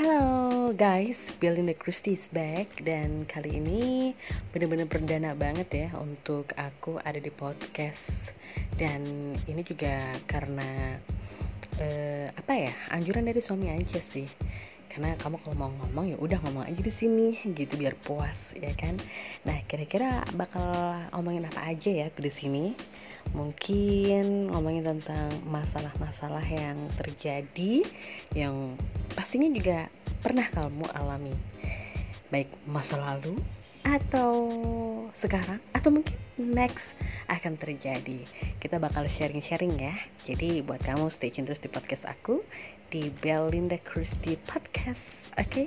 Halo guys, Belinda Christie is back. Dan kali ini bener-bener perdana banget ya untuk aku ada di podcast. Dan ini juga karena uh, apa ya anjuran dari suami aja sih. Karena kamu kalau mau ngomong ya udah ngomong aja di sini gitu biar puas ya kan? Nah kira-kira bakal ngomongin apa aja ya di sini? Mungkin ngomongin tentang masalah-masalah yang terjadi yang pastinya juga pernah kamu alami baik masa lalu atau sekarang atau mungkin next akan terjadi kita bakal sharing-sharing ya jadi buat kamu stay tune terus di podcast aku di Belinda Christie Podcast oke okay?